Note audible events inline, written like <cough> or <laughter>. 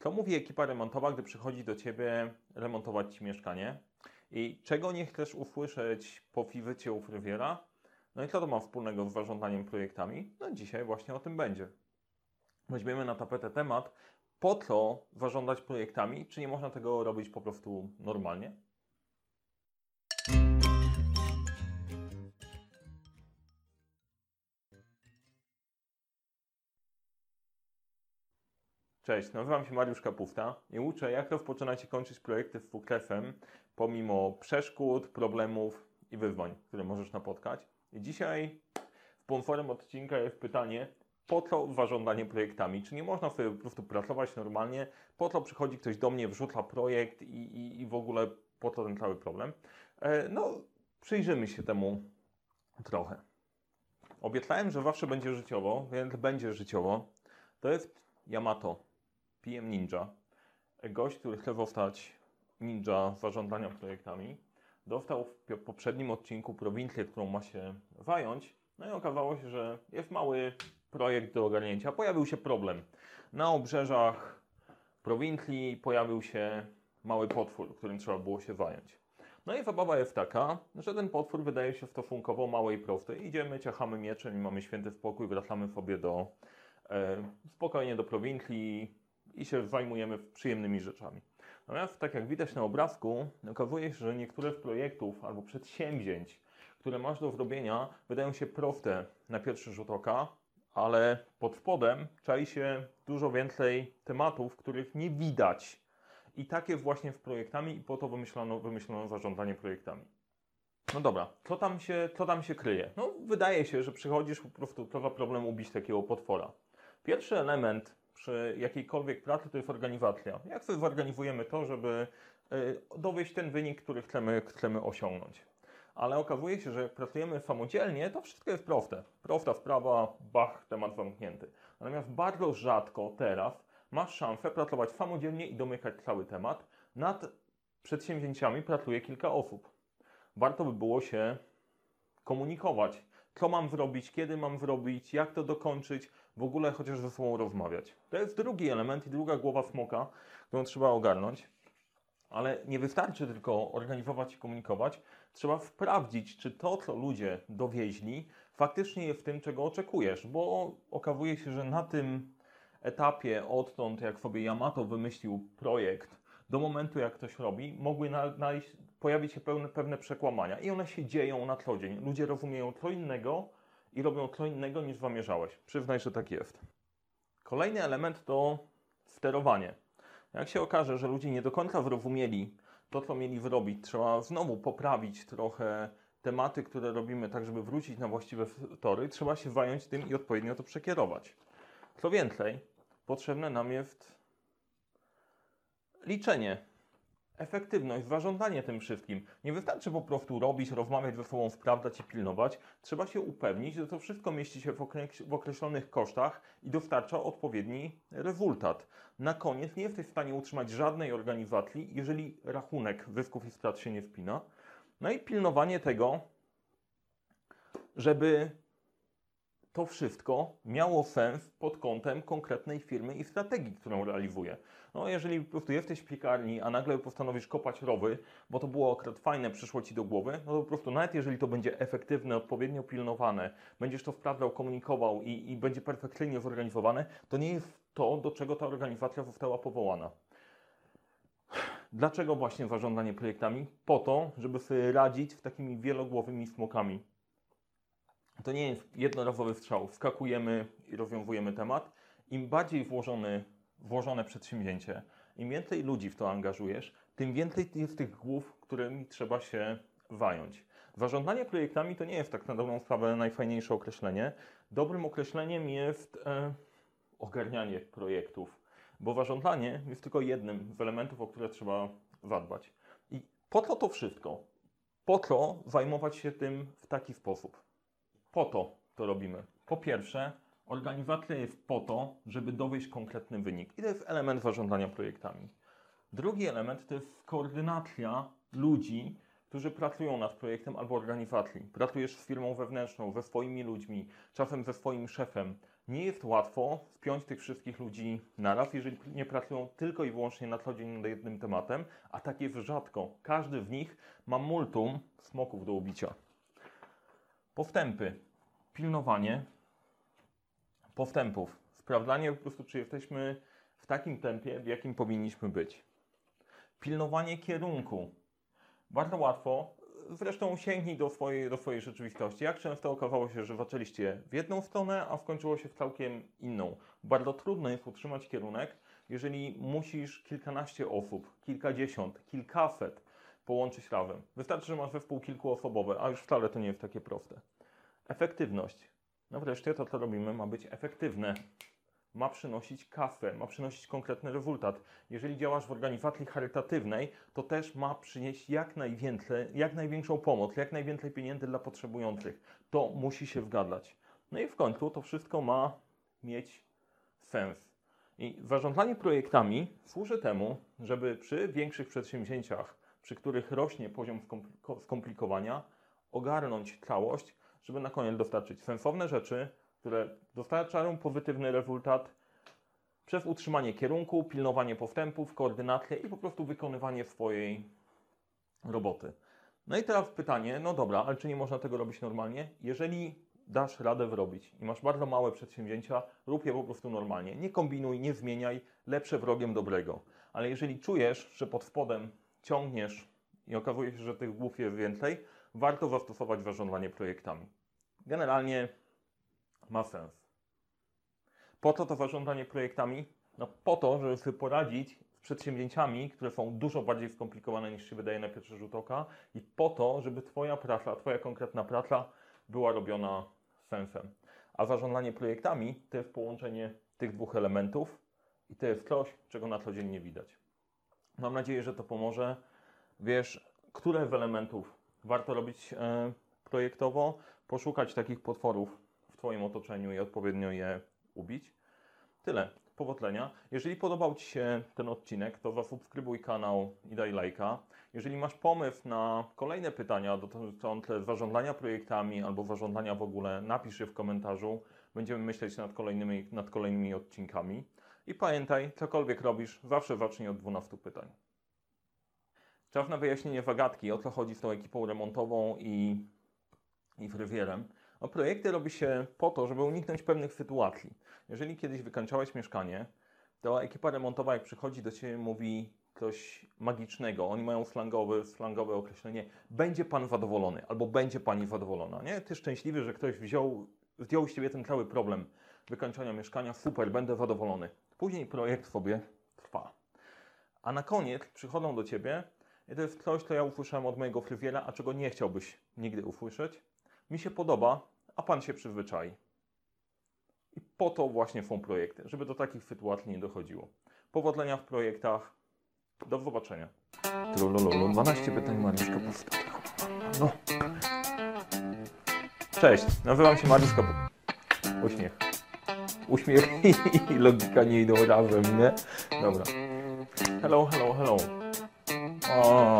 Co mówi ekipa remontowa, gdy przychodzi do Ciebie remontować Ci mieszkanie? I czego nie chcesz usłyszeć po wizycie u fryzjera? No i co to ma wspólnego z zarządzaniem projektami? No dzisiaj właśnie o tym będzie. Weźmiemy na tapetę temat, po co zarządzać projektami, czy nie można tego robić po prostu normalnie? Cześć, nazywam się Mariusz Kapusta i uczę, jak rozpoczynać i kończyć projekty z WKF-em pomimo przeszkód, problemów i wyzwań, które możesz napotkać. I dzisiaj sponsorem odcinka jest pytanie, po co zarządzanie projektami? Czy nie można sobie po prostu pracować normalnie? Po co przychodzi ktoś do mnie, wrzuca projekt i, i, i w ogóle po co ten cały problem? E, no, przyjrzymy się temu trochę. Obiecałem, że zawsze będzie życiowo, więc będzie życiowo. To jest Yamato PM Ninja. Gość, który chce zostać ninja zarządzania projektami, dostał w poprzednim odcinku prowincję, którą ma się zająć. No i okazało się, że jest mały projekt do ogarnięcia. Pojawił się problem. Na obrzeżach prowincji pojawił się mały potwór, którym trzeba było się zająć. No i zabawa jest taka, że ten potwór wydaje się stosunkowo mały i prosty. Idziemy, ciachamy mieczem i mamy święty spokój, wracamy sobie do e, spokojnie do prowincji, i się zajmujemy przyjemnymi rzeczami. Natomiast, tak jak widać na obrazku, okazuje się, że niektóre z projektów albo przedsięwzięć, które masz do zrobienia, wydają się proste na pierwszy rzut oka, ale pod spodem czai się dużo więcej tematów, których nie widać. I takie właśnie z projektami i po to wymyślono, wymyślono zarządzanie projektami. No dobra, co tam, się, co tam się kryje? No, wydaje się, że przychodzisz po prostu to problem ubić takiego potwora. Pierwszy element przy jakiejkolwiek pracy to jest organizacja. Jak sobie zorganizujemy to, żeby y, dowieść ten wynik, który chcemy, chcemy osiągnąć. Ale okazuje się, że jak pracujemy samodzielnie, to wszystko jest proste. Prosta sprawa, bach, temat zamknięty. Natomiast bardzo rzadko teraz masz szansę pracować samodzielnie i domykać cały temat. Nad przedsięwzięciami pracuje kilka osób. Warto by było się komunikować, co mam zrobić, kiedy mam zrobić, jak to dokończyć, w ogóle chociaż ze sobą rozmawiać. To jest drugi element i druga głowa smoka, którą trzeba ogarnąć. Ale nie wystarczy tylko organizować i komunikować, trzeba sprawdzić, czy to, co ludzie dowieźli, faktycznie jest tym, czego oczekujesz, bo okazuje się, że na tym etapie, odtąd jak sobie Yamato wymyślił projekt, do momentu jak ktoś robi, mogły na, na, pojawić się pewne, przekłamania i one się dzieją na co dzień. Ludzie rozumieją co innego i robią co innego niż zamierzałeś. Przyznaj, że tak jest. Kolejny element to sterowanie. Jak się okaże, że ludzie nie do końca zrozumieli to, co mieli zrobić, trzeba znowu poprawić trochę tematy, które robimy, tak żeby wrócić na właściwe tory, trzeba się zająć tym i odpowiednio to przekierować. Co więcej, potrzebne nam jest liczenie efektywność, zarządzanie tym wszystkim. Nie wystarczy po prostu robić, rozmawiać ze sobą, sprawdzać i pilnować. Trzeba się upewnić, że to wszystko mieści się w określonych kosztach i dostarcza odpowiedni rezultat. Na koniec nie jesteś w stanie utrzymać żadnej organizacji, jeżeli rachunek zysków i strat się nie wpina. No i pilnowanie tego, żeby to wszystko miało sens pod kątem konkretnej firmy i strategii, którą realizuje. No, jeżeli po w piekarni, a nagle postanowisz kopać rowy, bo to było akurat fajne, przyszło Ci do głowy, no to po prostu nawet jeżeli to będzie efektywne, odpowiednio pilnowane, będziesz to sprawdzał, komunikował i, i będzie perfekcyjnie zorganizowane, to nie jest to, do czego ta organizacja została powołana. Dlaczego właśnie zarządzanie projektami? Po to, żeby sobie radzić z takimi wielogłowymi smokami to nie jest jednorazowy strzał. Wskakujemy i rozwiązujemy temat. Im bardziej włożony, włożone przedsięwzięcie, im więcej ludzi w to angażujesz, tym więcej jest tych głów, którymi trzeba się zająć. Zarządzanie projektami to nie jest tak na dobrą sprawę najfajniejsze określenie. Dobrym określeniem jest e, ogarnianie projektów, bo zarządzanie jest tylko jednym z elementów, o które trzeba zadbać. I po co to wszystko? Po co zajmować się tym w taki sposób? Po to to robimy. Po pierwsze, organizacja jest po to, żeby dowieść konkretny wynik. I to jest element zarządzania projektami. Drugi element to jest koordynacja ludzi, którzy pracują nad projektem albo organizacji. Pracujesz z firmą wewnętrzną, ze swoimi ludźmi, czasem ze swoim szefem. Nie jest łatwo wpiąć tych wszystkich ludzi naraz, jeżeli nie pracują tylko i wyłącznie na co dzień nad jednym tematem, a tak jest rzadko. Każdy w nich ma multum smoków do ubicia. Powtępy, pilnowanie powtępów, sprawdzanie po prostu, czy jesteśmy w takim tempie, w jakim powinniśmy być. Pilnowanie kierunku. Bardzo łatwo, zresztą sięgnij do swojej, do swojej rzeczywistości. Jak często okazało się, że zaczęliście w jedną stronę, a skończyło się w całkiem inną. Bardzo trudno jest utrzymać kierunek, jeżeli musisz kilkanaście osób, kilkadziesiąt, kilkaset połączyć razem. Wystarczy, że masz zespół kilkuosobowy, a już wcale to nie jest takie proste. Efektywność. No wreszcie to, co robimy, ma być efektywne. Ma przynosić kasę, ma przynosić konkretny rezultat. Jeżeli działasz w organizacji charytatywnej, to też ma przynieść jak jak największą pomoc, jak najwięcej pieniędzy dla potrzebujących. To musi się wgadać. No i w końcu to wszystko ma mieć sens. I zarządzanie projektami służy temu, żeby przy większych przedsięwzięciach, przy których rośnie poziom skomplikowania, ogarnąć całość żeby na koniec dostarczyć sensowne rzeczy, które dostarczają pozytywny rezultat przez utrzymanie kierunku, pilnowanie postępów, koordynację i po prostu wykonywanie swojej roboty. No i teraz pytanie, no dobra, ale czy nie można tego robić normalnie? Jeżeli dasz radę wyrobić i masz bardzo małe przedsięwzięcia, rób je po prostu normalnie. Nie kombinuj, nie zmieniaj, lepsze wrogiem dobrego. Ale jeżeli czujesz, że pod spodem ciągniesz i okazuje się, że tych głów jest więcej, warto zastosować zarządzanie projektami. Generalnie ma sens. Po co to zarządzanie projektami? No po to, żeby sobie poradzić z przedsięwzięciami, które są dużo bardziej skomplikowane niż się wydaje na pierwszy rzut oka i po to, żeby Twoja praca, Twoja konkretna praca była robiona sensem. A zarządzanie projektami to jest połączenie tych dwóch elementów i to jest coś, czego na co dzień nie widać. Mam nadzieję, że to pomoże. Wiesz, które z elementów warto robić e, projektowo, poszukać takich potworów w Twoim otoczeniu i odpowiednio je ubić. Tyle. Powodzenia. Jeżeli podobał Ci się ten odcinek, to zasubskrybuj kanał i daj lajka. Jeżeli masz pomysł na kolejne pytania dotyczące zarządzania projektami albo zarządzania w ogóle, napisz je w komentarzu. Będziemy myśleć nad kolejnymi, nad kolejnymi odcinkami. I pamiętaj, cokolwiek robisz, zawsze zacznij od 12 pytań. Czas na wyjaśnienie zagadki, o co chodzi z tą ekipą remontową i i frywierem. No, projekty robi się po to, żeby uniknąć pewnych sytuacji. Jeżeli kiedyś wykańczałeś mieszkanie, to ekipa remontowa, jak przychodzi do Ciebie, mówi coś magicznego. Oni mają slangowe, slangowe określenie. Będzie Pan zadowolony, albo będzie Pani zadowolona. Nie? Ty szczęśliwy, że ktoś wziął, zdjął z Ciebie ten cały problem wykańczania mieszkania. Super, będę zadowolony. Później projekt sobie trwa. A na koniec przychodzą do Ciebie i to jest coś, co ja usłyszałem od mojego frywiera, a czego nie chciałbyś nigdy usłyszeć mi się podoba, a Pan się przyzwyczai. I po to właśnie są projekty, żeby do takich sytuacji nie dochodziło. Powodzenia w projektach. Do zobaczenia. Trolololo, 12 pytań Mariusz Kapustę. No. Cześć, nazywam się Mariusz Kapustę. Uśmiech. Uśmiech <laughs> i logika nie idą razem, nie? Dobra. Hello, hello, hello. O.